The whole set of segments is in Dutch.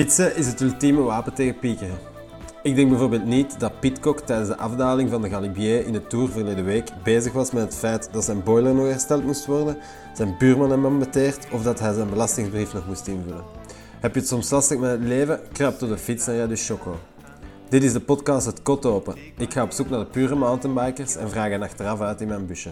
Fietsen is het ultieme wapen tegen piekeren. Ik denk bijvoorbeeld niet dat Pitcock tijdens de afdaling van de Galibier in de Tour verleden week bezig was met het feit dat zijn boiler nog hersteld moest worden, zijn buurman hem ambeteert of dat hij zijn belastingsbrief nog moest invullen. Heb je het soms lastig met het leven? Krap door de fiets naar jij de choco. Dit is de podcast Het Kot Open. Ik ga op zoek naar de pure mountainbikers en vraag hen achteraf uit in mijn busje.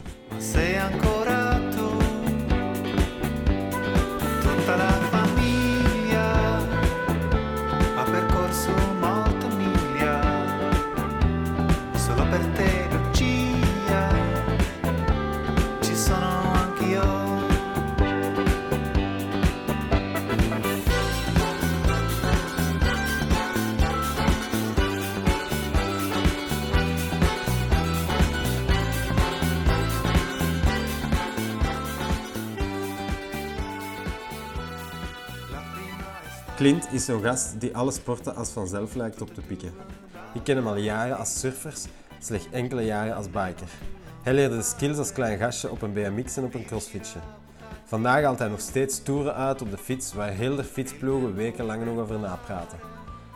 Clint is zo'n gast die alle sporten als vanzelf lijkt op te pikken. Ik ken hem al jaren als surfers, slechts enkele jaren als biker. Hij leerde de skills als klein gastje op een BMX en op een crossfietsje. Vandaag haalt hij nog steeds toeren uit op de fiets waar heel de fietsploegen wekenlang nog over napraten.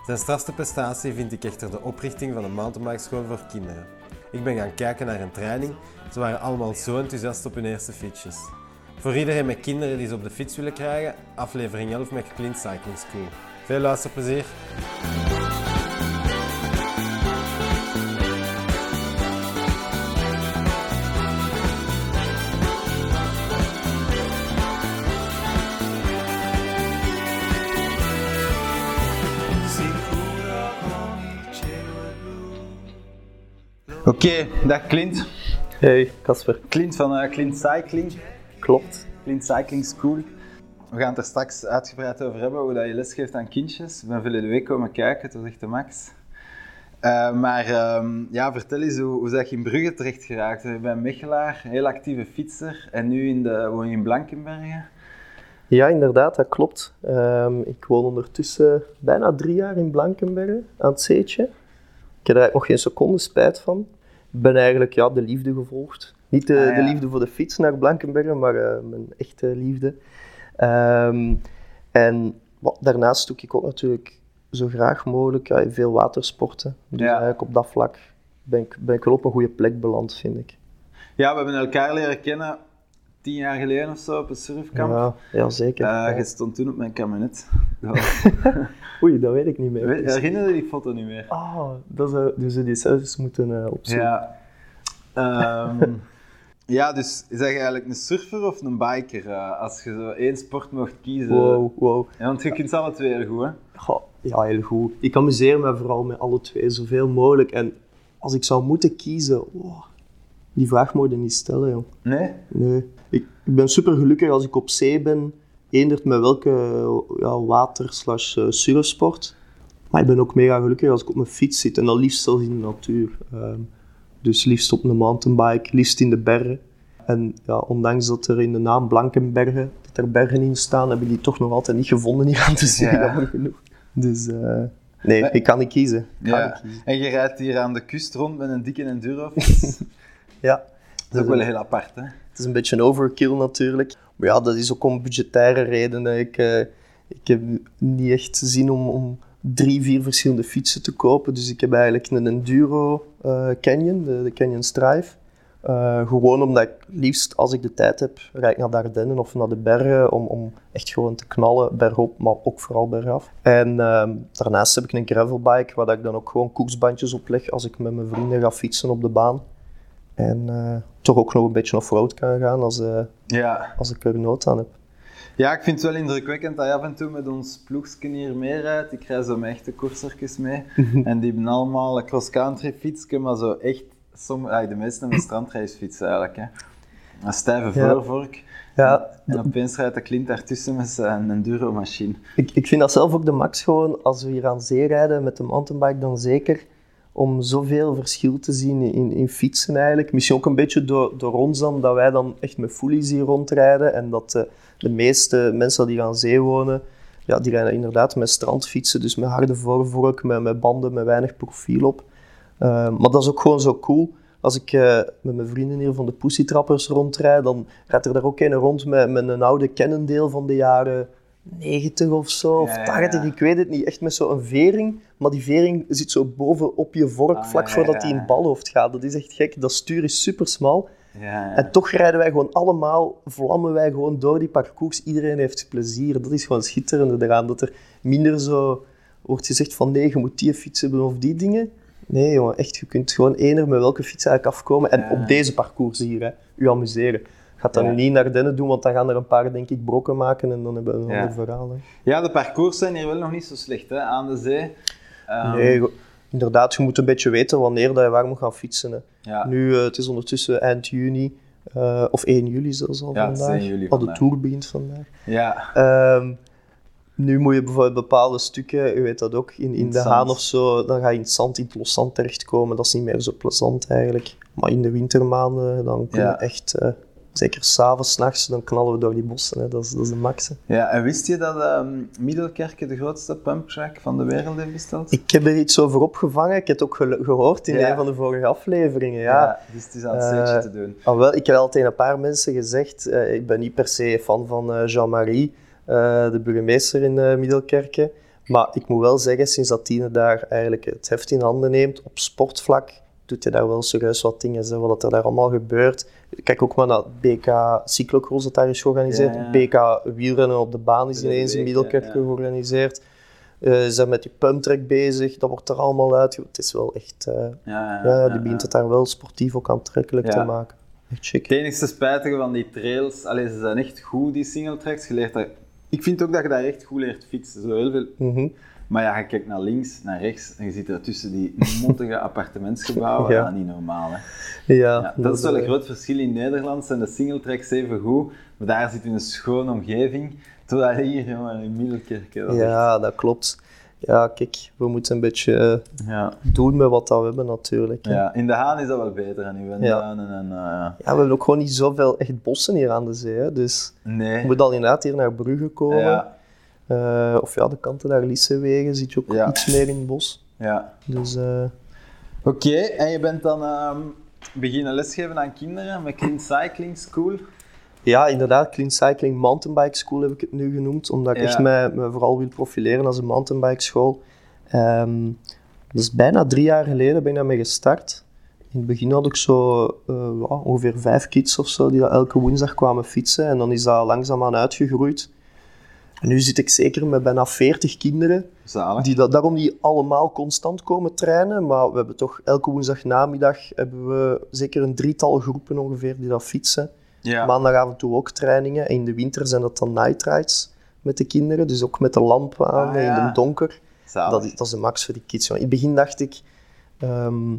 Zijn strafste prestatie vind ik echter de oprichting van een mountainbikeschool voor kinderen. Ik ben gaan kijken naar een training, ze waren allemaal zo enthousiast op hun eerste fietsjes. Voor iedereen met kinderen die ze op de fiets willen krijgen, aflevering 11 met Clint Cycling School. Veel luisterplezier! Oké, dag Clint. Hey, Casper. Clint van eh, Clint Cycling. Klopt. Clint Cycling School. We gaan het er straks uitgebreid over hebben, hoe dat je lesgeeft aan kindjes. Ik ben verleden week komen kijken, het was echt de max. Eh, maar ehm, ja, vertel eens, hoe, hoe ben je in Brugge terecht geraakt? Je bent Mechelaar, heel actieve fietser en nu in de, woon je in Blankenbergen. Ja, inderdaad, dat klopt. Ehm, ik woon ondertussen bijna drie jaar in Blankenbergen, aan het Zeetje. Ik heb er eigenlijk nog geen seconde spijt van. Ik ben eigenlijk ja, de liefde gevolgd. Niet de, Ah, ja. de liefde voor de fiets naar Blankenbergen, maar eh, mijn echte liefde. Ehm, en wat, daarnaast doe ik ook natuurlijk zo graag mogelijk ja, veel watersporten. Dus Ja. eigenlijk op dat vlak ben ik, ben ik wel op een goede plek beland, vind ik. Ja, we hebben elkaar leren kennen tien jaar geleden of zo op een surfkamp. Ja, ja zeker. Eh, Ja. Je stond toen op mijn kabinet. Oei, dat weet ik niet meer. Weet- Herinner je die foto niet meer? Ah, dat zou, dus die zelf eens moeten eh, opzoeken. Ja. Ehm, ja, dus is je eigenlijk een surfer of een biker? eh, als je zo één sport mocht kiezen. Wow, wow. Ja, want je kunt ze alle twee heel goed, hè? Goh, ja, heel goed. Ik amuseer me vooral met alle twee zoveel mogelijk. En als ik zou moeten kiezen, wow, die vraag moet je niet stellen, joh. Nee? Nee. Ik, ik ben super gelukkig als ik op zee ben, eendert met welke ja, water slash eh, surfsport. Maar ik ben ook mega gelukkig als ik op mijn fiets zit en dan liefst zelfs in de natuur. Ehm, dus liefst op een mountainbike, liefst in de bergen. En ja, ondanks dat er in de naam Blankenbergen, dat er bergen in staan, heb ik die toch nog altijd niet gevonden hier aan te zien, Ja. jammer genoeg. Dus eh, nee, ik kan niet kiezen. Kan Ja. kiezen. En je rijdt hier aan de kust rond met een dikke enduro. dat Ja. is ook wel heel apart, hè? Het is een beetje een overkill natuurlijk. Maar ja, dat is ook om budgettaire redenen. Ik, eh, ik heb niet echt zin om, om drie, vier verschillende fietsen te kopen. Dus ik heb eigenlijk een Enduro Canyon, de, de Canyon Strive. Eh, gewoon omdat ik liefst, als ik de tijd heb, rijd ik naar de Ardennen of naar de bergen om, om echt gewoon te knallen, bergop, maar ook vooral bergaf. En ehm, daarnaast heb ik een gravelbike, waar ik dan ook gewoon koeksbandjes op leg als ik met mijn vrienden ga fietsen op de baan. En eh, toch ook nog een beetje off-road kan gaan als, eh, Ja. als ik er nood aan heb. Ja, ik vind het wel indrukwekkend dat je af en toe met ons ploegsken hier meerijdt. Ik rij zo met echte koersertjes mee. en die hebben allemaal een cross-country fietsje, maar zo echt... Som, ah, de meeste hebben een strandracefiets eigenlijk, hè. Een stijve Ja. voorvork. Ja, En opeens rijdt de Clint daartussen met zijn enduro-machine. ik, ik vind dat zelf ook de max gewoon, als we hier aan zee rijden met de mountainbike dan zeker. Om zoveel verschil te zien in, in fietsen eigenlijk. Misschien ook een beetje door, door ons dan, dat wij dan echt met fullies hier rondrijden en dat de, de meeste mensen die aan zee wonen, ja, die rijden inderdaad met strandfietsen, dus met harde voorvork, met, met banden, met weinig profiel op. Eh, maar dat is ook gewoon zo cool. Als ik eh, met mijn vrienden hier van de Pussy Trappers rondrijd, dan rijdt er daar ook een rond met, een oude Cannondale van de jaren 90 of zo, of Ja, ja, 80, ja. ik weet het niet. Echt met zo'n vering, maar die vering zit zo boven op je vork, Ah, vlak voordat hij in balhoofd gaat. Dat is echt gek. Dat stuur is super smal. En toch rijden wij gewoon allemaal, vlammen wij gewoon door die parcours. Iedereen heeft plezier. Dat is gewoon schitterende eraan. Dat er minder zo wordt gezegd van nee, je moet die fiets hebben of die dingen. Nee, jongen, echt, je kunt gewoon ener met welke fiets eigenlijk afkomen. En op deze parcours hier, hè, je amuseren. Gaat dat Ja. nu niet naar Ardennen doen, want dan gaan er een paar, denk ik, brokken maken en dan hebben we een Ja. ander verhaal. Hè. Ja, de parcours zijn hier wel nog niet zo slecht hè, aan de zee. Ehm, Nee, inderdaad, je moet een beetje weten wanneer dat je waar moet gaan fietsen. Hè. Ja. Nu, eh, het is ondertussen eind juni, eh, of 1 juli zelfs al vandaag. 1 juli Al de tour begint vandaag. Ja, Ehm, nu moet je bijvoorbeeld bepaalde stukken, je weet dat ook, in, in de zand. Haan of zo, dan ga je in het zand, in het loszand terechtkomen. Dat is niet meer zo plezant eigenlijk. Maar in de wintermaanden, dan kunnen Ja. we echt, eh, zeker s'avonds, nachts, dan knallen we door die bossen. Hè. Dat, is, dat is de max. hè. ja, en wist je dat ehm Middelkerke de grootste pumptrack van de wereld heeft besteld? Ik heb er iets over opgevangen. Ik heb het ook gehoord in Ja. een van de vorige afleveringen. Ja. dus het is aan het setje te doen. Ah, wel, ik heb al tegen een paar mensen gezegd, eh, ik ben niet per se fan van eh, Jean-Marie, eh, de burgemeester in eh, Middelkerke. Maar ik moet wel zeggen, sinds dat Tine daar eigenlijk het heft in handen neemt, op sportvlak, doet hij daar wel serieus wat dingen. Hè, wat er daar allemaal gebeurt. Kijk ook maar naar BK Cyclocross dat daar is georganiseerd. Ja, ja. BK wielrennen op de baan is ineens in ja. georganiseerd. Eh, ze zijn met die pumptrack bezig, dat wordt er allemaal uit. Het is wel echt... eh, Ja, ja, die begint het daar wel sportief ook aantrekkelijk te maken. Echt chic. Het enigste spijtige van die trails, allee, ze zijn echt goed, die singletracks. Je leert daar, ik vind ook dat je daar echt goed leert fietsen. Zo heel veel. Mhm. Maar ja, je kijkt naar links, naar rechts en je ziet er tussen die mottige appartementsgebouwen. Ja. Ja. niet normaal, hè. Ja, Ja, dat is wel een groot verschil. In Nederland zijn de singletracks even goed, maar daar zit in een schone omgeving. Terwijl hier, jongen, in is Ja, dat klopt. Ja, kijk, we moeten een beetje eh, ja. doen met wat dat we hebben natuurlijk. hè. ja. In de Haan is dat wel beter, en in Wenduinen en... eh, Ja, we hebben ook gewoon niet zoveel echt bossen hier aan de zee. Hè. Dus nee. je moet al inderdaad hier naar Brugge komen. Ja, Eh, of ja, de kanten naar Lissewegen zit je ook Ja. iets meer in het bos. ja. Dus eh, Oké, en je bent dan ehm, beginnen lesgeven aan kinderen met Clean Cycling School. ja, inderdaad, Clean Cycling Mountainbike School heb ik het nu genoemd. Omdat ik Ja. echt mij, mij vooral wil profileren als een mountainbike school. Ehm, dat is bijna drie jaar geleden ben ik daarmee gestart. In het begin had ik zo ja, ongeveer vijf kids of zo die elke woensdag kwamen fietsen. En dan is dat langzaamaan uitgegroeid. En nu zit ik zeker met bijna 40 kinderen, Zalig. die dat, daarom niet allemaal constant komen trainen. Maar we hebben toch elke woensdagnamiddag hebben we zeker een drietal groepen ongeveer die dat fietsen. Ja. Maandag af en toe ook trainingen. En in de winter zijn dat dan night rides met de kinderen. Dus ook met de lampen aan Ah, in het donker. Dat, is- dat is de max voor die kids. In het begin dacht ik... ehm,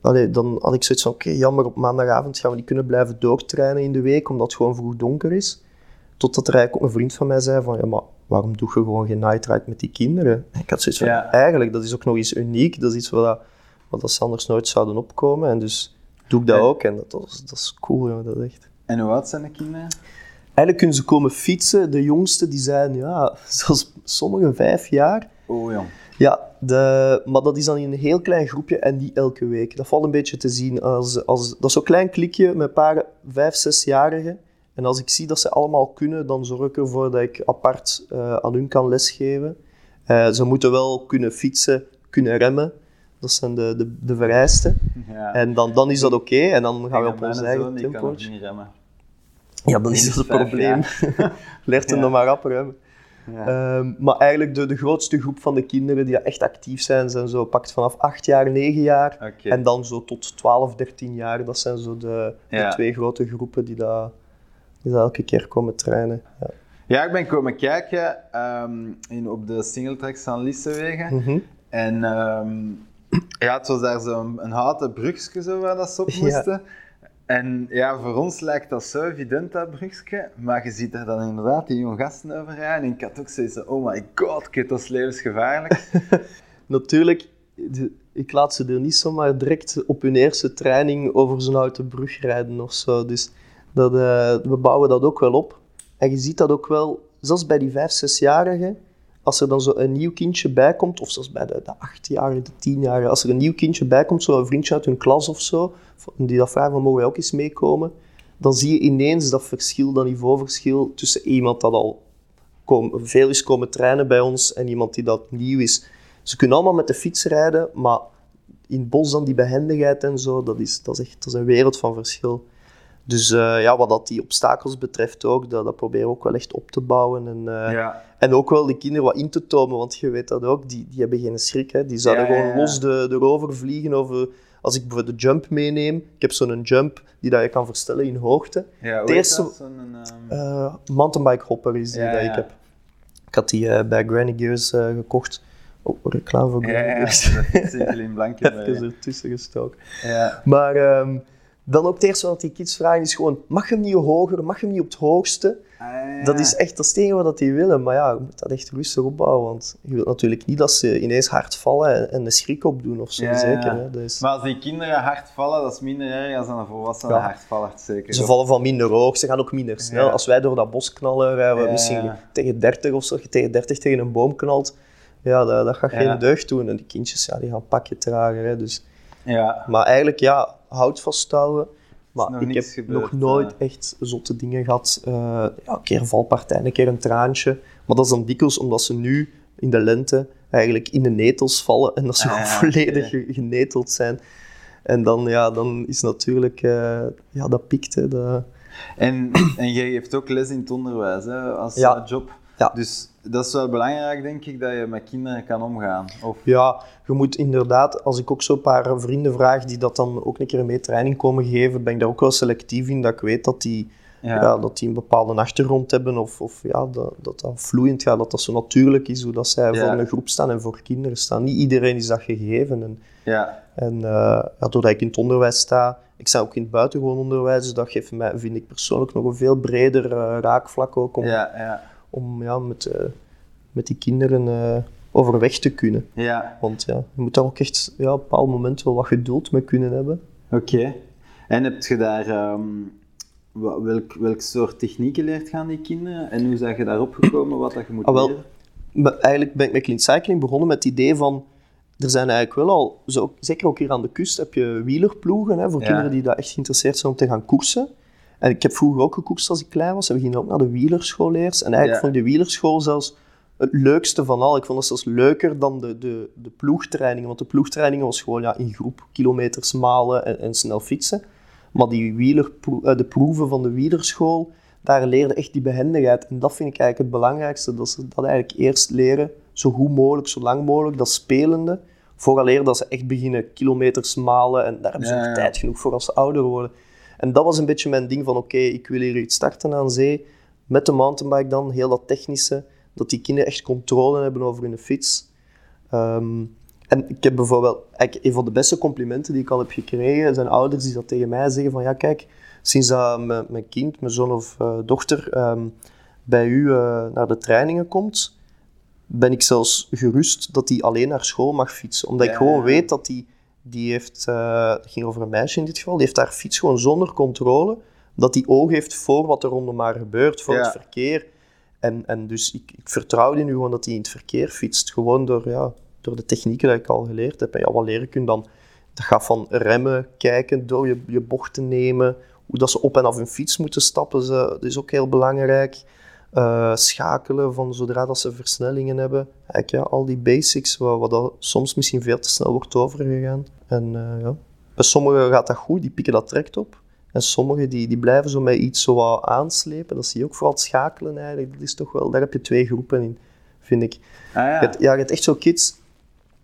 allee, dan had ik zoiets van, oké, jammer, op maandagavond gaan we niet kunnen blijven doortrainen in de week, omdat het gewoon vroeg donker is. Totdat er eigenlijk ook een vriend van mij zei van, ja, maar waarom doe je gewoon geen night ride met die kinderen? En ik had zoiets van, Ja. eigenlijk, dat is ook nog iets uniek. Dat is iets wat, wat dat ze anders nooit zouden opkomen. En dus doe ik dat Ja. ook. En dat, dat, is, dat is cool, jongen, dat is echt... En hoe oud zijn de kinderen? Eigenlijk kunnen ze komen fietsen. De jongste die zijn, ja, zelfs sommigen vijf jaar. Oh jong. Ja, de, maar dat is dan in een heel klein groepje en niet elke week. Dat valt een beetje te zien. Als, als, dat is zo'n klein klikje met een paar vijf, zesjarigen. En als ik zie dat ze allemaal kunnen, dan zorg ik ervoor dat ik apart eh, aan hun kan lesgeven. Eh, ze moeten wel kunnen fietsen, kunnen remmen. Dat zijn de, de, de vereisten. Ja. En dan, dan is dat oké. En dan gaan we op ons eigen tempo. remmen. Ja, dan is dat het probleem. Leert hem dan maar rap remmen. Ja. Ehm, maar eigenlijk de, de grootste groep van de kinderen die echt actief zijn, zijn zo pakt vanaf 8 jaar, 9 jaar. En dan zo tot 12, 13 jaar. Dat zijn zo de, de twee grote groepen die dat, dat elke keer komen trainen. Ja. Ja, ik ben komen kijken ehm, in, op de singletracks van Lissewegen. Mhm. En ehm, ja, het was daar zo'n een houten brugje zo waar dat ze op Ja. moesten. En ja, voor ons lijkt dat zo evident, dat brugje. Maar je ziet daar dan inderdaad die jonge gasten over rijden. En ik had ook zoiets van, oh my god, kid, dat is levensgevaarlijk. Natuurlijk, ik laat ze er niet zomaar direct op hun eerste training over zo'n houten brug rijden of zo. Dus dat, eh, we bouwen dat ook wel op. En je ziet dat ook wel, zelfs bij die vijf, zesjarigen, als er dan zo een nieuw kindje bij komt, of zelfs bij de, de achtjarigen, de tienjarigen, als er een nieuw kindje bij komt, zo'n vriendje uit hun klas of zo, die dat vraagt van mogen wij ook eens meekomen, dan zie je ineens dat verschil, dat niveauverschil tussen iemand dat al veel is komen trainen bij ons en iemand die dat nieuw is. Ze kunnen allemaal met de fiets rijden, maar in het bos dan die behendigheid en zo, dat is, dat is echt dat is een wereld van verschil. Dus eh, ja, wat dat die obstakels betreft ook, dat, dat proberen we ook wel echt op te bouwen. En, eh, Ja. en ook wel die kinderen wat in te tomen, want je weet dat ook, die, die hebben geen schrik. Hè. Die zouden Ja, ja, gewoon ja. los de, erover vliegen. Of, eh, als ik bijvoorbeeld de jump meeneem, ik heb zo'n jump die dat je kan verstellen in hoogte. Ja, heet eerste- dat? Zo'n, ehm, Eh mountainbike hopper is die Ja, dat ja. ik heb. Ik had die bij Granny Gears gekocht. Oh, reclame voor ja, Granny ja, Gears. dat is zeker in Blankenberg. Even ertussen gestoken. Ja. Maar ehm, dan ook het eerste wat die kids vragen is gewoon, mag je hem niet hoger, mag je hem niet op het hoogste? Ah, Dat is echt dat is het enige wat die willen. Maar ja, je moet dat echt rustig opbouwen. Want je wilt natuurlijk niet dat ze ineens hard vallen en, en een schrik opdoen of zo. Ja, ja. Zeker. Hè? Is- Maar als die kinderen hard vallen, dat is minder erg als een volwassene hard valt, zeker. Ze vallen van minder hoog, ze gaan ook minder snel. Als wij door dat bos knallen, rijden we misschien tegen 30 of zo. Je tegen 30 tegen een boom knalt, ja, dat, dat gaat geen deugd doen. En die kindjes, ja, die gaan een pakje trager. Hè? Dus, Ja. maar eigenlijk, ja, hout vasthouden. Maar ik heb gebeurd, nog nooit eh. echt zotte dingen gehad. Eh, ja, een keer een valpartij, een keer een traantje. Maar dat is dan dikwijls omdat ze nu in de lente eigenlijk in de netels vallen en dat ze Ah, ja, volledig geneteld zijn. En dan, ja, dan is natuurlijk, eh, ja, dat piekt. Hè, dat... En, en jij geeft ook les in het onderwijs hè, als Ja. job. Ja. Dus dat is wel belangrijk, denk ik, dat je met kinderen kan omgaan. Of, Ja, je moet inderdaad, als ik ook zo'n paar vrienden vraag die dat dan ook een keer mee training komen geven, ben ik daar ook wel selectief in, dat ik weet dat die, ja. ja. dat die een bepaalde achtergrond hebben of, of ja, dat, dat dat vloeiend gaat, dat dat zo natuurlijk is hoe dat zij Ja. voor een groep staan en voor kinderen staan. Niet iedereen is dat gegeven. En, ja. en eh, ja, doordat ik in het onderwijs sta, ik sta ook in het buitengewoon onderwijs, dus dat geeft mij, vind ik persoonlijk, nog een veel breder eh, raakvlak ook om, Ja, ja, om ja, met, eh, met die kinderen eh, overweg te kunnen. ja. Want ja, je moet daar ook echt ja, op een bepaald moment wel wat geduld mee kunnen hebben. Oké. En heb je daar, wa- welk, welk soort technieken leert gaan die kinderen? En hoe zijn je daarop gekomen, wat dat je moet Ah, wel, leren? Eigenlijk ben ik met Clean Cycling begonnen met het idee van... Er zijn eigenlijk wel al, zo, zeker ook hier aan de kust, heb je wielerploegen hè, voor Ja. kinderen die daar echt geïnteresseerd zijn om te gaan koersen. En ik heb vroeger ook gekoerst als ik klein was. En we gingen ook naar de wielerschool eerst. En eigenlijk Ja. vond ik de wielerschool zelfs het leukste van al. Ik vond dat zelfs leuker dan de, de, de ploegtrainingen. Want de ploegtrainingen was gewoon ja, in groep kilometers malen en, en snel fietsen. Maar die wielerpro- eh, de proeven van de wielerschool, daar leerde echt die behendigheid. En dat vind ik eigenlijk het belangrijkste. Dat ze dat eigenlijk eerst leren, zo goed mogelijk, zo lang mogelijk, dat spelende. Vooraleer dat ze echt beginnen kilometers malen. En daar hebben ze Ja, nog ja. tijd genoeg voor als ze ouder worden. En dat was een beetje mijn ding van, oké, ik wil hier iets starten aan zee. Met de mountainbike dan, heel dat technische. Dat die kinderen echt controle hebben over hun fiets. Ehm, en ik heb bijvoorbeeld, een van de beste complimenten die ik al heb gekregen, zijn ouders die dat tegen mij zeggen van, ja kijk, sinds dat mijn, mijn kind, mijn zoon of eh, dochter, ehm, bij u eh, naar de trainingen komt, ben ik zelfs gerust dat hij alleen naar school mag fietsen. Omdat ik gewoon weet dat hij, die heeft, het ging over een meisje in dit geval, die heeft haar fiets gewoon zonder controle, dat hij oog heeft voor wat er rondom haar gebeurt, voor Ja. het verkeer. En, en dus ik, ik vertrouw die nu gewoon dat hij in het verkeer fietst. Gewoon door, ja, door de technieken die ik al geleerd heb. En ja, wat leren kun je dan? Dat gaat van remmen, kijken, door je, je bochten nemen. Hoe dat ze op en af hun fiets moeten stappen, ze, dat is ook heel belangrijk. Eh, schakelen van zodra dat ze versnellingen hebben. Eigenlijk, ja, al die basics, waar, waar dat soms misschien veel te snel wordt overgegaan. En eh, ja, bij sommigen gaat dat goed, die pikken dat direct op. En sommigen die, die blijven zo met iets zo wat aanslepen. Dat zie je ook vooral het schakelen eigenlijk. Dat is toch wel, daar heb je twee groepen in, vind ik. Ah, ja. Je hebt, ja, je hebt echt zo kids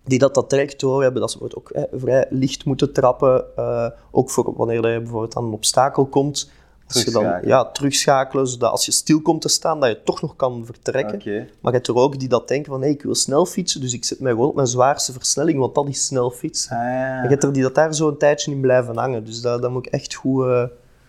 die dat, dat direct door hebben, dat ze ook eh, vrij licht moeten trappen. eh, ook voor wanneer je bijvoorbeeld aan een obstakel komt. Als je dan Terugschakelen. ja, terugschakelen, zodat als je stil komt te staan, dat je toch nog kan vertrekken. Maar je hebt er ook die dat denken van, hey, ik wil snel fietsen, dus ik zet mij gewoon op mijn zwaarste versnelling, want dat is snel fietsen. Ah, ja. En je hebt er die dat daar zo een tijdje in blijven hangen. Dus daar, daar moet ik echt goed eh,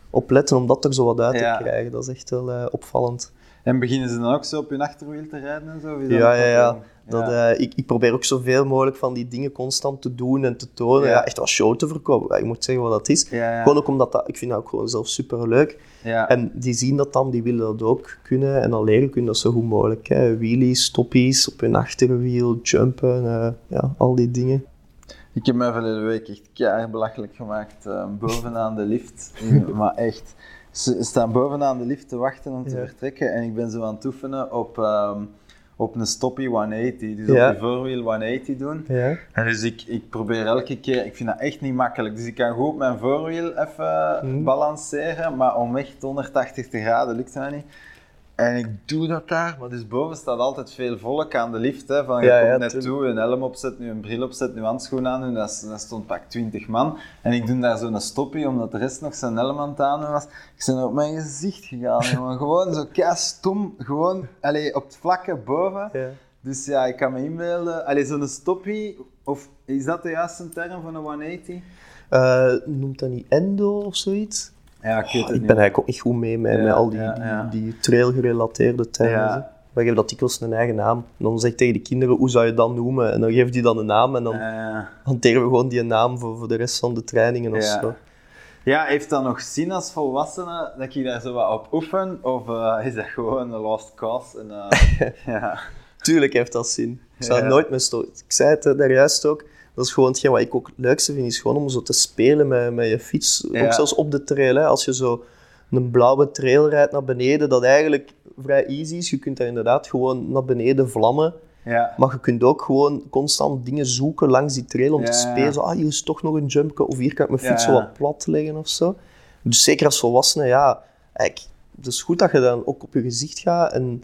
op letten om dat er zo wat uit Ja. te krijgen. Dat is echt wel eh, opvallend. En beginnen ze dan ook zo op hun achterwiel te rijden en zo? Ja, ja, ja. Dat, eh, ik, ik probeer ook zoveel mogelijk van die dingen constant te doen en te tonen. Ja. Echt wat show te verkopen. Ik moet zeggen wat dat is. Gewoon ook omdat dat, ik vind dat ook gewoon zelf super leuk. ja. En die zien dat dan, die willen dat ook kunnen. En dan leren kunnen dat zo goed mogelijk. Hè. Wheelies, stoppies op hun achterwiel, jumpen, eh, ja, al die dingen. Ik heb mij verleden week echt keihard belachelijk gemaakt eh, bovenaan de lift. Maar echt, ze staan bovenaan de lift te wachten om te Ja. vertrekken en ik ben zo aan het oefenen op, ehm, op een stoppie 180. Dus Ja. op je voorwiel 180 doen. Ja. En dus ik, ik probeer elke keer, ik vind dat echt niet makkelijk. Dus ik kan goed mijn voorwiel even Mhm. balanceren, maar om echt 180 graden lukt dat niet. En ik doe dat daar, maar dus boven staat altijd veel volk aan de lift. Hè, van je Ja, komt ja, net toe, een helm opzet, nu een bril opzet, nu handschoenen aan, nu dat, dat stond pak 20 man. En ik doe daar zo'n stoppie, omdat de rest nog zijn helm aan het aandoen was. Ik ben op mijn gezicht gegaan, jongen. Gewoon zo stom, gewoon allee, op het vlakke boven. Ja. Dus ja, ik kan me inbeelden. Allee, zo'n stoppie, of is dat de juiste term van een 180? Eh, noemt dat niet endo of zoiets? Ja, ik weet het ik ben eigenlijk ook niet goed mee met, Ja, met al die, ja, die, die trail-gerelateerde termen. Je hebt dat dikwijls een eigen naam. En dan zeg ik tegen de kinderen, hoe zou je dat noemen? En dan geeft die dan een naam en dan hanteren we gewoon die naam voor, voor de rest van de trainingen of Ja. zo. ja, heeft dat nog zin als volwassene dat ik daar zo wat op oefen? Of eh, is dat gewoon een lost cause? En, eh, ja. Tuurlijk heeft dat zin. Ik zou nooit meer stoten. Ik zei het eh, daar juist ook. Dat is gewoon hetgeen wat ik ook het leukste vind, is gewoon om zo te spelen met, met je fiets. Ja. Ook zelfs op de trail. Hè. Als je zo een blauwe trail rijdt naar beneden, dat eigenlijk vrij easy is. Je kunt daar inderdaad gewoon naar beneden vlammen. Ja. Maar je kunt ook gewoon constant dingen zoeken langs die trail om Ja, te spelen. Zo, ah, hier is toch nog een jumpje, of hier kan ik mijn fiets zo wat plat leggen of zo. Dus zeker als volwassene, ja, eigenlijk, het is goed dat je dan ook op je gezicht gaat en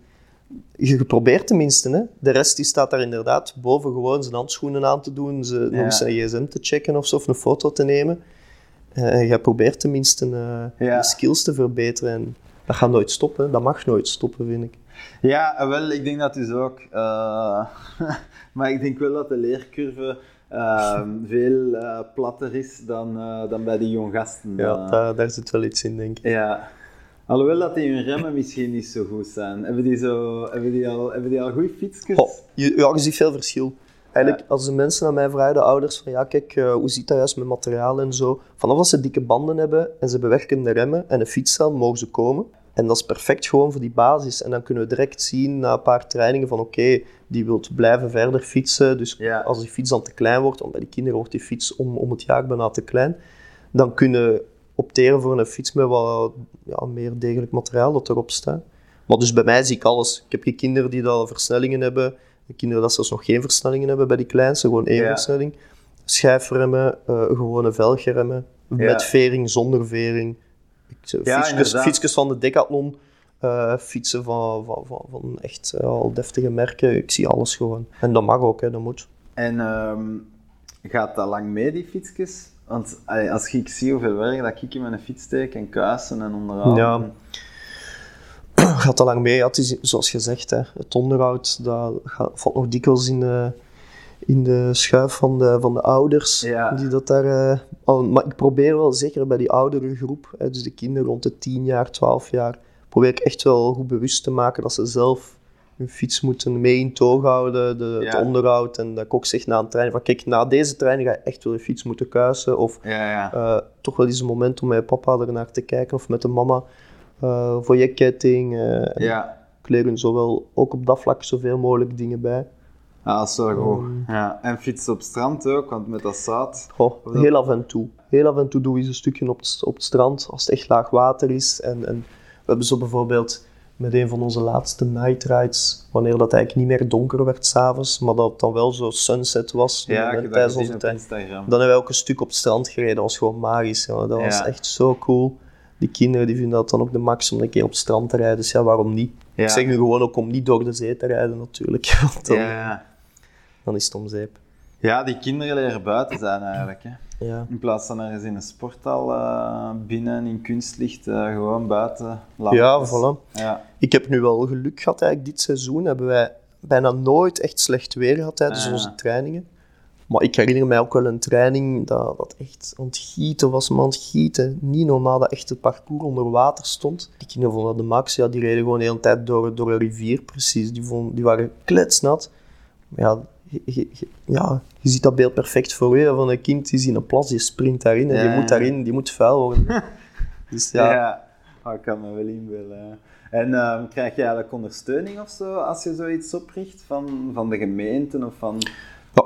je probeert tenminste. Hè. De rest die staat daar inderdaad boven gewoon zijn handschoenen aan te doen, ze, nog eens zijn gsm te checken of zo, of een foto te nemen. Eh, jij probeert tenminste Ja. je skills te verbeteren. En dat gaat nooit stoppen, dat mag nooit stoppen, vind ik. Ja, eh, wel, ik denk dat dus ook. maar ik denk wel dat de leercurve ehm, veel platter is dan, dan bij die jong gasten. Ja, daar, daar zit wel iets in, denk ik. ja. Alhoewel dat die hun remmen misschien niet zo goed zijn. Hebben die, zo, hebben die, al, hebben die al goede fietsjes? Je, ja, je ziet veel verschil. Eigenlijk, als de mensen aan mij vragen, de ouders, van ja, kijk, eh, hoe zit dat juist met materiaal en zo. Vanaf dat ze dikke banden hebben en ze bewerken de remmen en een fietscel, mogen ze komen. En dat is perfect gewoon voor die basis. En dan kunnen we direct zien na een paar trainingen van oké, die wil blijven verder fietsen. Dus Ja. als die fiets dan te klein wordt, want bij die kinderen wordt die fiets om, om het jaar bijna te klein, dan kunnen opteren voor een fiets met wat ja, meer degelijk materiaal dat erop staat. Maar dus bij mij zie ik alles. Ik heb geen kinderen die al versnellingen hebben. De kinderen dat zelfs nog geen versnellingen hebben bij die kleinste, gewoon één Ja. versnelling. Schijfremmen, eh, gewone velgremmen, Ja. met vering, zonder vering. Fietsjes, fietsjes van de Decathlon, eh, fietsen van, van, van, van echt eh, al deftige merken. Ik zie alles gewoon. En dat mag ook, hè, dat moet. En ehm, gaat dat lang mee, die fietsjes? Want allee, als ik zie hoeveel werk dat ik in mijn fiets steek en kuisen en onderhoud. Ja. gaat al lang mee. Ja, het is zoals gezegd, hè, het onderhoud dat gaat, valt nog dikwijls in de, in de schuif van de, van de ouders. Ja. Die dat daar, eh, al, maar ik probeer wel, zeker bij die oudere groep, hè, dus de kinderen rond de 10 jaar, 12 jaar, probeer ik echt wel goed bewust te maken dat ze zelf hun fiets moeten mee in toog houden, de, Ja. het onderhoud. En dat ik ook zeg na een training van kijk, na deze training ga je echt wel je fiets moeten kuisen. Of Ja, eh, toch wel eens een moment om met papa ernaar te kijken of met de mama eh, voor je ketting. eh, ja. Ik leer hun zowel ook op dat vlak zoveel mogelijk dingen bij. Ah, dat is wel goed. Um. Ja. En fietsen op strand ook, want met dat. Goh, dat- heel af en toe. Heel af en toe doe je eens een stukje op het, op het strand als het echt laag water is. En, en we hebben zo bijvoorbeeld met een van onze laatste night rides, wanneer dat eigenlijk niet meer donker werd s'avonds, maar dat het dan wel zo sunset was Ja, tijdens onze tijd. Dan hebben we ook een stuk op het strand gereden. Dat was gewoon magisch. jongen. Dat was Ja. echt zo cool. Die kinderen die vinden dat dan ook de max om een keer op het strand te rijden. Dus ja, waarom niet? Ja. Ik zeg nu gewoon ook om niet door de zee te rijden natuurlijk. Want dan, Ja, ja. dan is het om zeep. ja, die kinderen leren buiten zijn eigenlijk. Hè. Ja. In plaats van ergens in een sporthal eh, binnen in kunstlicht, eh, gewoon buiten. ja, voilà. Ja. Ik heb nu wel geluk gehad eigenlijk dit seizoen. Hebben wij bijna nooit echt slecht weer gehad tijdens Ah. onze trainingen. Maar ik herinner mij ook wel een training dat, dat echt aan het gieten was, man, aan het gieten. Niet normaal dat echt het parcours onder water stond. Die kinderen vonden dat de max, ja, die reden gewoon de hele tijd door, door een rivier, precies. Die, vonden, die waren kletsnat. Ja, je, ja, je ziet dat beeld perfect voor je, van een kind die is in een plas, die sprint daarin en Ja, die moet daarin, die moet vuil worden. dus ja, Ja, Oh, ik kan me wel inbeelden. En ehm, krijg je eigenlijk ondersteuning of zo als je zoiets opricht van, van de gemeenten of van...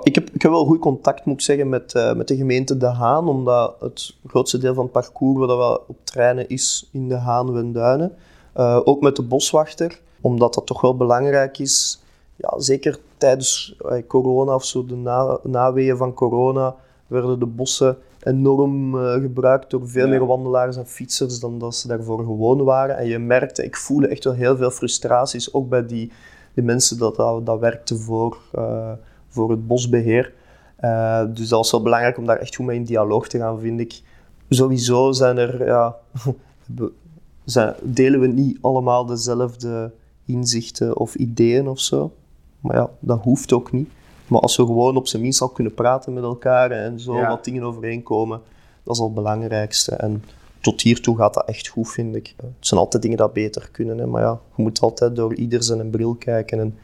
Ik, heb, ik heb wel goed contact, moet ik zeggen, met, eh, met de gemeente De Haan, omdat het grootste deel van het parcours waar dat we op trainen is in De Haan, Wenduinen. Eh, ook met de boswachter, omdat dat toch wel belangrijk is. Ja, zeker tijdens eh, corona of zo, de na, naweeën van corona, werden de bossen enorm eh, gebruikt door veel Ja. meer wandelaars en fietsers dan dat ze daarvoor gewoon waren. En je merkte, ik voelde echt wel heel veel frustraties, ook bij die, die mensen dat, dat, dat werkten voor, eh, voor het bosbeheer. Eh, dus dat was wel belangrijk om daar echt goed mee in dialoog te gaan, vind ik. Sowieso zijn er, ja, zijn, delen we niet allemaal dezelfde inzichten of ideeën of zo. Maar ja, dat hoeft ook niet. Maar als we gewoon op zijn minst al kunnen praten met elkaar en zo Ja. wat dingen overeenkomen, dat is al het belangrijkste. En tot hiertoe gaat dat echt goed, vind ik. Het zijn altijd dingen dat beter kunnen, hè. maar ja, je moet altijd door ieder zijn bril kijken. En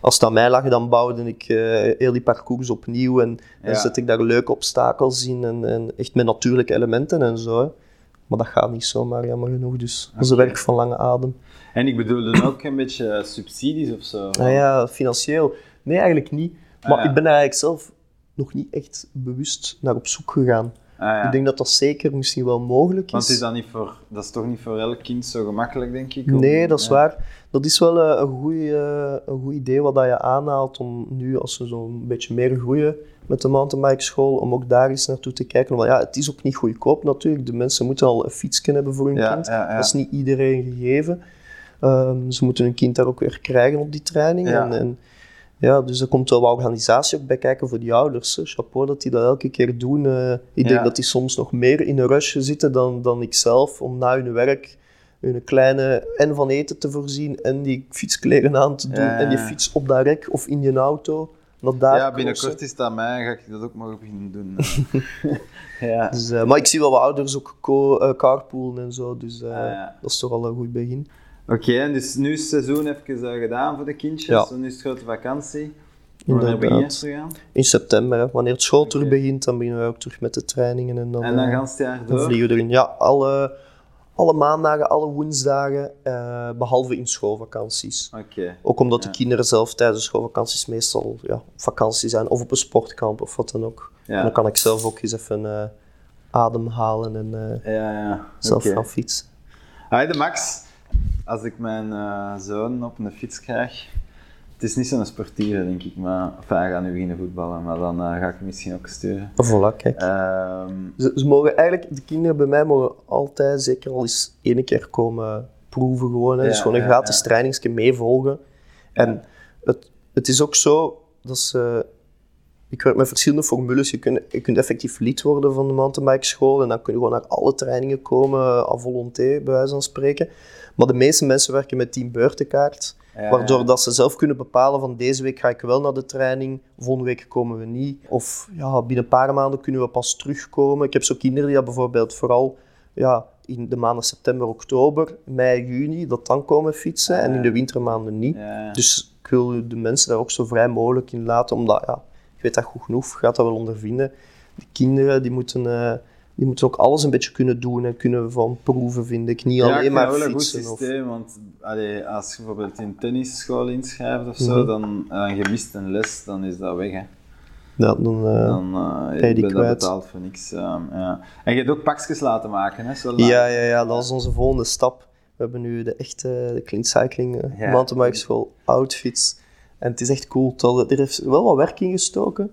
als het aan mij lag, dan bouwde ik eh, heel die parcours opnieuw en, en Ja. zet ik daar leuke obstakels in en, en echt met natuurlijke elementen en zo. hè. Maar dat gaat niet zomaar, jammer genoeg. Dus dat is een Oké. werk van lange adem. En ik bedoelde ook een beetje subsidies of zo. Ah ja, financieel. Nee, eigenlijk niet. Ah, Maar ja. ik ben eigenlijk zelf nog niet echt bewust naar op zoek gegaan. Ah, ja. Ik denk dat dat zeker misschien wel mogelijk Want is. is dat, niet voor, dat is toch niet voor elk kind zo gemakkelijk, denk ik? Nee, dat is ja. waar. Dat is wel eh, een goed, een goed idee wat dat je aanhaalt om nu, als we zo'n beetje meer groeien met de mountainbike school, om ook daar eens naartoe te kijken. Want ja, het is ook niet goedkoop natuurlijk. De mensen moeten al een fiets kunnen hebben voor hun Ja, kind. ja, ja. Dat is niet iedereen gegeven. Ehm, ze moeten hun kind daar ook weer krijgen op die training. En, en, ja, dus er komt wel wat organisatie ook bij kijken voor die ouders. Hè. Chapeau dat die dat elke keer doen. Eh, ik denk dat die soms nog meer in een rush zitten dan, dan ik zelf, om na hun werk hun kleine en van eten te voorzien en die fietskleren aan te doen en die fiets op dat rek of in die auto daar Ja, binnenkort is het aan mij, ga ik dat ook mogen beginnen doen. ja. Dus, eh, maar ik zie wel wat ouders ook eh, carpoolen en zo, dus eh, Ah, dat is toch al een goed begin. Oké, dus nu is het seizoen even gedaan voor de kindjes. Nu is het grote vakantie. Wanneer Inderdaad. begin je te gaan? In september, hè. wanneer het school terug Oké. begint, dan beginnen we ook terug met de trainingen en dan, En dan gaan ze het jaar dan door? vliegen we erin. Ja, alle, alle maandagen, alle woensdagen, eh, behalve in schoolvakanties. Oké. Ook omdat Ja. de kinderen zelf tijdens de schoolvakanties meestal ja, op vakantie zijn of op een sportkamp of wat dan ook. En Ja. dan kan ik zelf ook eens even eh, ademhalen en eh, Ja, ja. zelf gaan fietsen. Hi, de Max. Als ik mijn zoon op een fiets krijg, het is niet zo'n sportieve, denk ik, maar enfin, hij gaat nu beginnen voetballen, maar dan eh, ga ik hem misschien ook sturen. Voilà, kijk. Ehm, Ze, ze mogen eigenlijk, de kinderen bij mij mogen altijd zeker al eens één keer komen proeven gewoon. Hè. Ja, dus gewoon een ja, gratis ja. trainingsje meevolgen. En het, het is ook zo dat ze... Ik werk met verschillende formules. Je kunt, je kunt effectief lid worden van de mountainbike school en dan kun je gewoon naar alle trainingen komen, à volonté, bij wijze van spreken. Maar de meeste mensen werken met team beurtenkaart. Ja, Waardoor ja. dat ze zelf kunnen bepalen van deze week ga ik wel naar de training, volgende week komen we niet. Of ja, binnen een paar maanden kunnen we pas terugkomen. Ik heb zo kinderen die dat bijvoorbeeld vooral ja, in de maanden september, oktober, mei, juni, dat dan komen fietsen en in de wintermaanden niet. Dus ik wil de mensen daar ook zo vrij mogelijk in laten, omdat ja, ik weet dat goed genoeg, gaat dat wel ondervinden. De kinderen die moeten, eh, die moeten ook alles een beetje kunnen doen en kunnen van proeven, vind ik. Niet Ja, alleen maar wel een goed fietsen. Of... systeem, want allee, als je bijvoorbeeld in tennisschool inschrijft of zo, Mhm. dan en je mist een les, dan is dat weg. Hè. Ja, dan, eh, Dan uh, ben je dat kwijt. betaald voor niks. ehm, ja. En je hebt ook pakjes laten maken, hè? Zo Ja, ja, ja, dat is onze volgende stap. We hebben nu de echte de clean cycling uh, Ja. mountainbike school outfits. En het is echt cool. Dat- Er heeft wel wat werk in gestoken.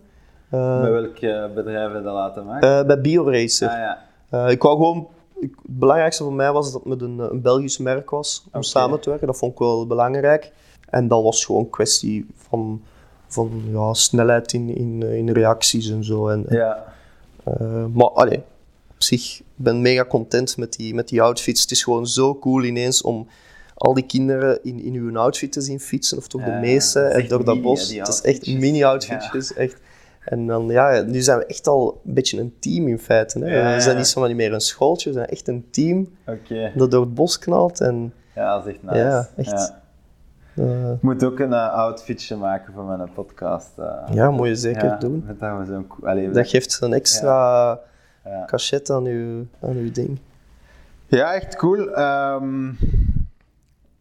Eh, Bij welk eh, bedrijf heb je dat laten maken? eh, bij BioRacer. ah, ja. Eh, ik wou gewoon... ik- het belangrijkste voor mij was dat het met een, eh, een Belgisch merk was om samen te werken. Dat vond ik wel belangrijk. En dan was het gewoon een kwestie van, van ja, snelheid in, in, eh, in reacties en zo. En, ja. eh, maar allee, op zich, ik ben mega content met die, met die outfits. Het is gewoon zo cool ineens om al die kinderen in, in hun outfit te zien fietsen, of toch Ja, de meeste, en door dat bos. Het is echt outfitjes. mini-outfitjes, echt. En dan, ja, nu zijn we echt al een beetje een team in feite. Hè. Ja, We zijn niet zomaar niet meer een schooltje, we zijn echt een team dat door het bos knalt. En Ja, dat is echt nice. Ja, echt. Eh, Ik moet ook een uh, outfitje maken voor mijn podcast. eh. ja, moet je zeker doen. met Dat, Allee, Dat geeft een extra ja. cachet aan uw, aan uw ding. Ja, echt cool. Ehm,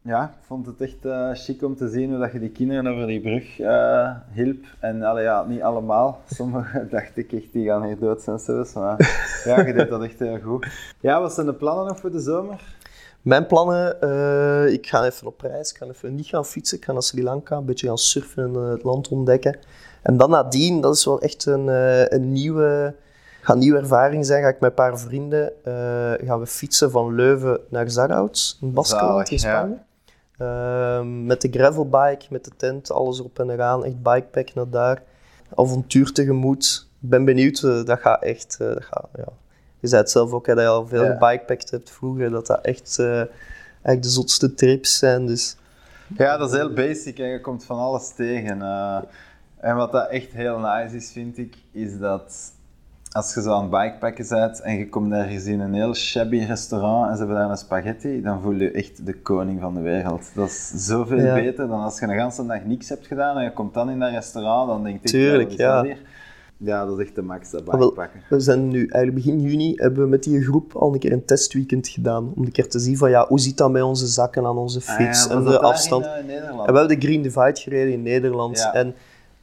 ja, ik vond het echt eh chic om te zien hoe dat je die kinderen over die brug eh hielp. En allee, ja, niet allemaal. Sommigen dacht ik echt, die gaan hier dood zijn zelfs. Maar ja, je deed dat echt heel goed. Ja, wat zijn de plannen nog voor de zomer? Mijn plannen, eh, ik ga even op reis, ik ga even niet gaan fietsen, ik ga naar Sri Lanka, een beetje gaan surfen en het land ontdekken. En dan nadien, dat is wel echt een, een nieuwe, gaat een nieuwe ervaring zijn, ga ik met een paar vrienden, eh, gaan we fietsen van Leuven naar Zarhout, in Baskeland in ja. Ehm, met de gravelbike, met de tent, alles erop en eraan, echt bikepack naar daar. Avontuur tegemoet. Ik ben benieuwd, eh, dat gaat echt, eh, dat gaat, ja. Je zei het zelf ook, hè, dat je al veel Ja. gebikepackt hebt vroeger, dat dat echt, eh, echt de zotste trips zijn. Dus Ja, dat is heel basic en je komt van alles tegen. en wat dat echt heel nice is, vind ik, is dat als je zo aan het bikepacken bent en je komt ergens in een heel shabby restaurant en ze hebben daar een spaghetti, dan voel je echt de koning van de wereld. Dat is zoveel Ja. beter dan als je een hele dag niks hebt gedaan en je komt dan in dat restaurant, dan denk ik, Tuurlijk, ja. hier? Ja, dat is echt de max, dat wel, bikepacken. we zijn nu, eigenlijk begin juni, hebben we met die groep al een keer een testweekend gedaan. Om een keer te zien van, ja, hoe zit dat met onze zakken aan onze Ah fiets ja, en de afstand. In, eh? En we hebben de Green Divide gereden in Nederland. Ja. En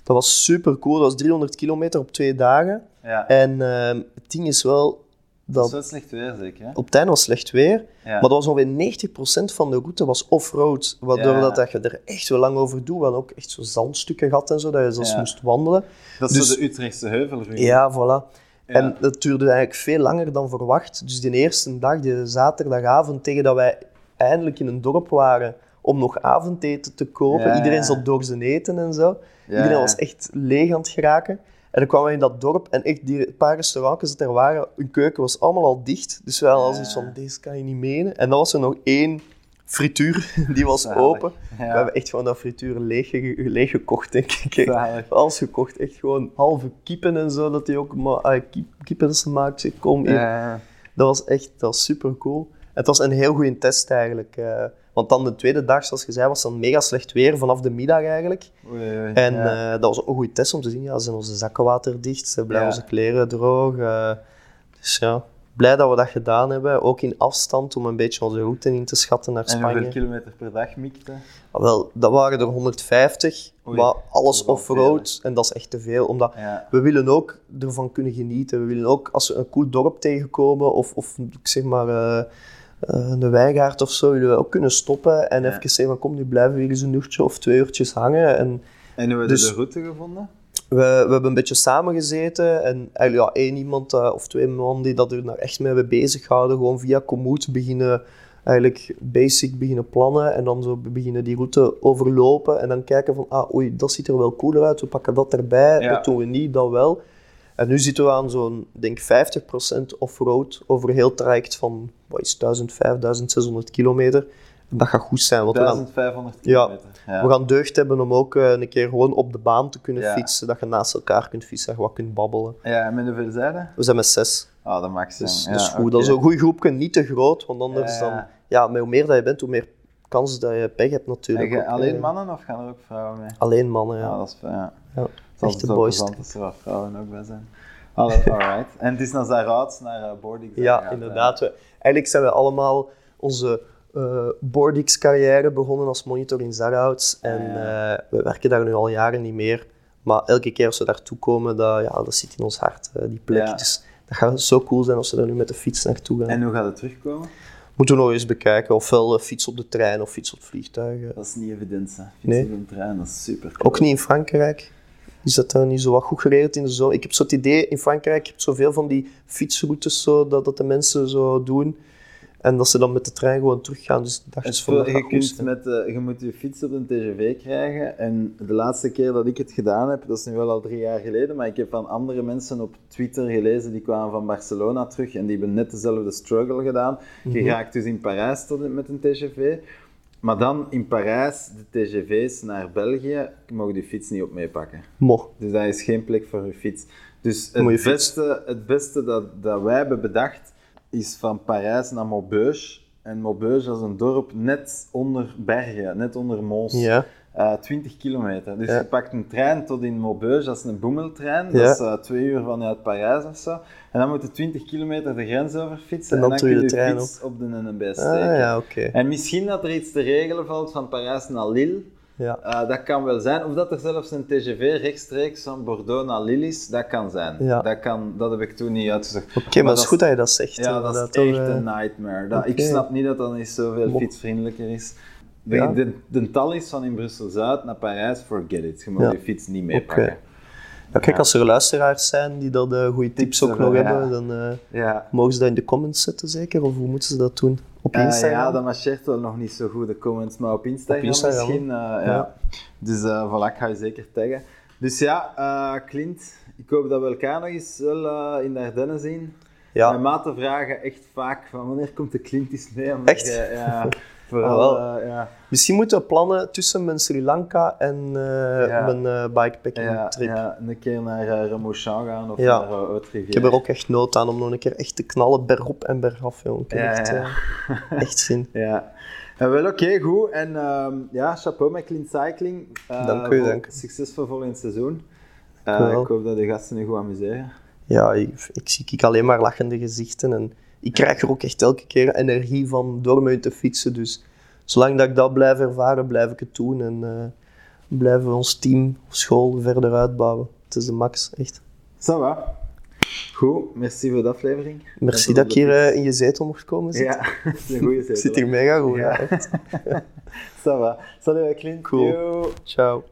dat was super cool. Dat was 300 kilometer op twee dagen. Ja. En ehm, het ding is wel dat is wel slecht weer, zeker. Hè? op het einde was slecht weer. Ja. Maar dat was ongeveer 90% van de route was off-road. Waardoor Ja. dat, dat je er echt wel lang over doet. We hadden ook echt zo zandstukken gehad en zo, dat je zelfs moest wandelen. dat is dus- zo de Utrechtse heuvel. vind ik. Ja, voilà. En dat duurde eigenlijk veel langer dan verwacht. Dus die eerste dag, die zaterdagavond, tegen dat wij eindelijk in een dorp waren om nog avondeten te kopen. Iedereen zat door zijn eten en zo. Iedereen was echt leeg aan het geraken. En dan kwamen we in dat dorp en echt die paar restaurantjes dat er waren, hun keuken was allemaal al dicht. Dus wij hadden al zoiets van, deze kan je niet menen. En dan was er nog één frituur, die was Zalig. open. Ja. We hebben echt gewoon dat frituur leeg, leeg gekocht, denk ik. Zalig. Alles gekocht, echt gewoon halve kippen en zo, dat hij ook ma ah, kip, kippen. Zeg, Kom, hier. Ja. Dat was echt dat was super cool. Het was een heel goede test eigenlijk. eh, want dan de tweede dag, zoals je zei, was dan mega slecht weer vanaf de middag eigenlijk. Oei, oei. En ja. eh, dat was ook een goede test om te zien. Ja, zijn onze zakken waterdicht, blijven Ja. onze kleren droog. eh, dus ja, blij dat we dat gedaan hebben. Ook in afstand om een beetje onze route in te schatten naar en hoeveel Spanje. kilometer per dag mikte? Ah, wel, dat waren er 150, Oei, maar alles off-road. En dat is echt te veel, omdat Ja. we willen ook ervan kunnen genieten. We willen ook, als we een cool dorp tegenkomen, of, of ik zeg maar eh, een wijngaard of zo, willen we ook kunnen stoppen en even zeggen van kom, nu blijven we hier eens een uurtje of twee uurtjes hangen. En En hebben Dus- we de route gevonden? we, we hebben een beetje samengezeten en eigenlijk ja, één iemand eh, of twee man die dat er nou echt mee hebben bezig gehouden, gewoon via Komoot beginnen eigenlijk basic beginnen plannen en dan zo beginnen die route overlopen en dan kijken van, ah oei, dat ziet er wel cooler uit, we pakken dat erbij, Ja. dat doen we niet, dat wel. En nu zitten we aan zo'n, denk 50% off-road over heel het traject van, wat is het, 1000, 5600 kilometer. En dat gaat goed zijn, want we gaan, 1500 kilometer. Ja. we gaan deugd hebben om ook eh, een keer gewoon op de baan te kunnen Ja. fietsen, dat je naast elkaar kunt fietsen, dat je wat kunt babbelen. Ja, en met hoeveel zijde? We zijn met zes, Ah, dat zijn. dus ja, dat is goed. Dat is een goed groepje, niet te groot, want anders Ja. dan... Ja, hoe meer dat je bent, hoe meer kans dat je pech hebt En natuurlijk. je- ook, alleen eh. mannen of gaan er ook vrouwen mee? Alleen mannen, ja. Ja, dat is ja. Echte zo boys. als er wat vrouwen ook bij zijn. Alright. En het is naar Zarouds, naar uh. Ja, inderdaad. We, eigenlijk zijn we allemaal onze eh Bordix-carrière begonnen als monitor in Zarhouts. En eh, we werken daar nu al jaren niet meer. Maar elke keer als we daartoe komen, dat, ja, dat zit in ons hart, die plek. Ja. Dus dat gaat zo cool zijn als we daar nu met de fiets naartoe gaan. En hoe gaat het terugkomen? Moeten we nog eens bekijken, ofwel fiets op de trein of fiets op het vliegtuig. eh. Dat is niet evident, hè. Fietsen Nee. op een trein, dat is super cool. Ook niet in Frankrijk. Is dat daar niet zo wat goed geregeld in de zomer? Ik heb zo het idee, in Frankrijk heb je zoveel van die fietsroutes zo, dat, dat de mensen zo doen. En dat ze dan met de trein gewoon teruggaan. Dus ik dacht Het van, dat je, kunt met, eh, je moet je fiets op een TGV krijgen. En de laatste keer dat ik het gedaan heb, dat is nu wel al drie jaar geleden, maar ik heb van andere mensen op Twitter gelezen, die kwamen van Barcelona terug en die hebben net dezelfde struggle gedaan. Mhm. Je raakt dus in Parijs tot, met een TGV. Maar dan in Parijs, de TGV's naar België, mogen die fiets niet op meepakken. Mo. Dus dat is geen plek voor je fiets. Dus Mooie het fiets. beste, het beste dat, dat wij hebben bedacht, is van Parijs naar Maubeuge. En Maubeuge is een dorp net onder Bergen, net onder Mons. Ja. Eh, 20 kilometer. Dus Ja. je pakt een trein tot in Maubeuge, dat is een boemeltrein. Ja. Dat is eh, twee uur vanuit Parijs of zo. En dan moet je 20 kilometer de grens over fietsen. En dan doe je kun de je trein fiets op de NNB Ah, steken. ja, oké. En misschien dat er iets te regelen valt van Parijs naar Lille. Ja. Eh, dat kan wel zijn. Of dat er zelfs een TGV rechtstreeks van Bordeaux naar Lille is, dat kan zijn. Ja. Dat, kan, dat heb ik toen niet uitgezocht. Oké, maar het is goed dat je dat zegt. Ja, dat is echt eh. een nightmare. Dat, Ik snap niet dat dat niet zoveel Mo- fietsvriendelijker is. De, Ja. de, de tal is van in Brussel-Zuid naar Parijs, forget it. Je Ja. je fiets niet meepakken. Ja, kijk, als er luisteraars zijn die dat eh, goede tips ook nog hebben, dan eh, Ja. mogen ze dat in de comments zetten zeker? Of hoe moeten ze dat doen? Op Instagram? ja, dat marcheert wel nog niet zo goed, de comments, maar op Instagram, Op Instagram, misschien. eh, ja. Dus voilà, ik ga je zeker taggen. Dus ja, Clint, ik hoop dat we elkaar nog eens wel in de Ardennen zien. Ja. Mijn maten vragen echt vaak van wanneer komt de Clint eens mee? Omdat Echt? je- vooral, wel. eh, ja, Misschien moeten we plannen tussen mijn Sri Lanka en eh, Ja. mijn eh, bikepacking ja, trip. ja, een keer naar uh, gaan of Ja. naar uh. Ik heb er ook echt nood aan om nog een keer echt te knallen bergop en bergaf, jongen. Ik heb Ja, echt, ja. echt zin. Ja. Eh, wel oké, goed. En ehm, ja, chapeau met Clean Cycling. Eh, Dank u, dank u. Succesvol volgend seizoen. Ik hoop dat de gasten je goed amuseren. Ja, ik, ik zie ik alleen maar lachende gezichten en ik krijg er ook echt elke keer energie van door met te fietsen. Dus zolang dat ik dat blijf ervaren, blijf ik het doen en eh, blijven we ons team, school verder uitbouwen. Het is de max, echt. Ça va. Goed, merci voor de aflevering. Merci dat ik hier eh, in je zetel mocht komen zitten. Ja, het is een goede zetel. zit hier mega goed, Ja. ja, echt. Ça va. Salut Clint. Cool. Yo. Ciao.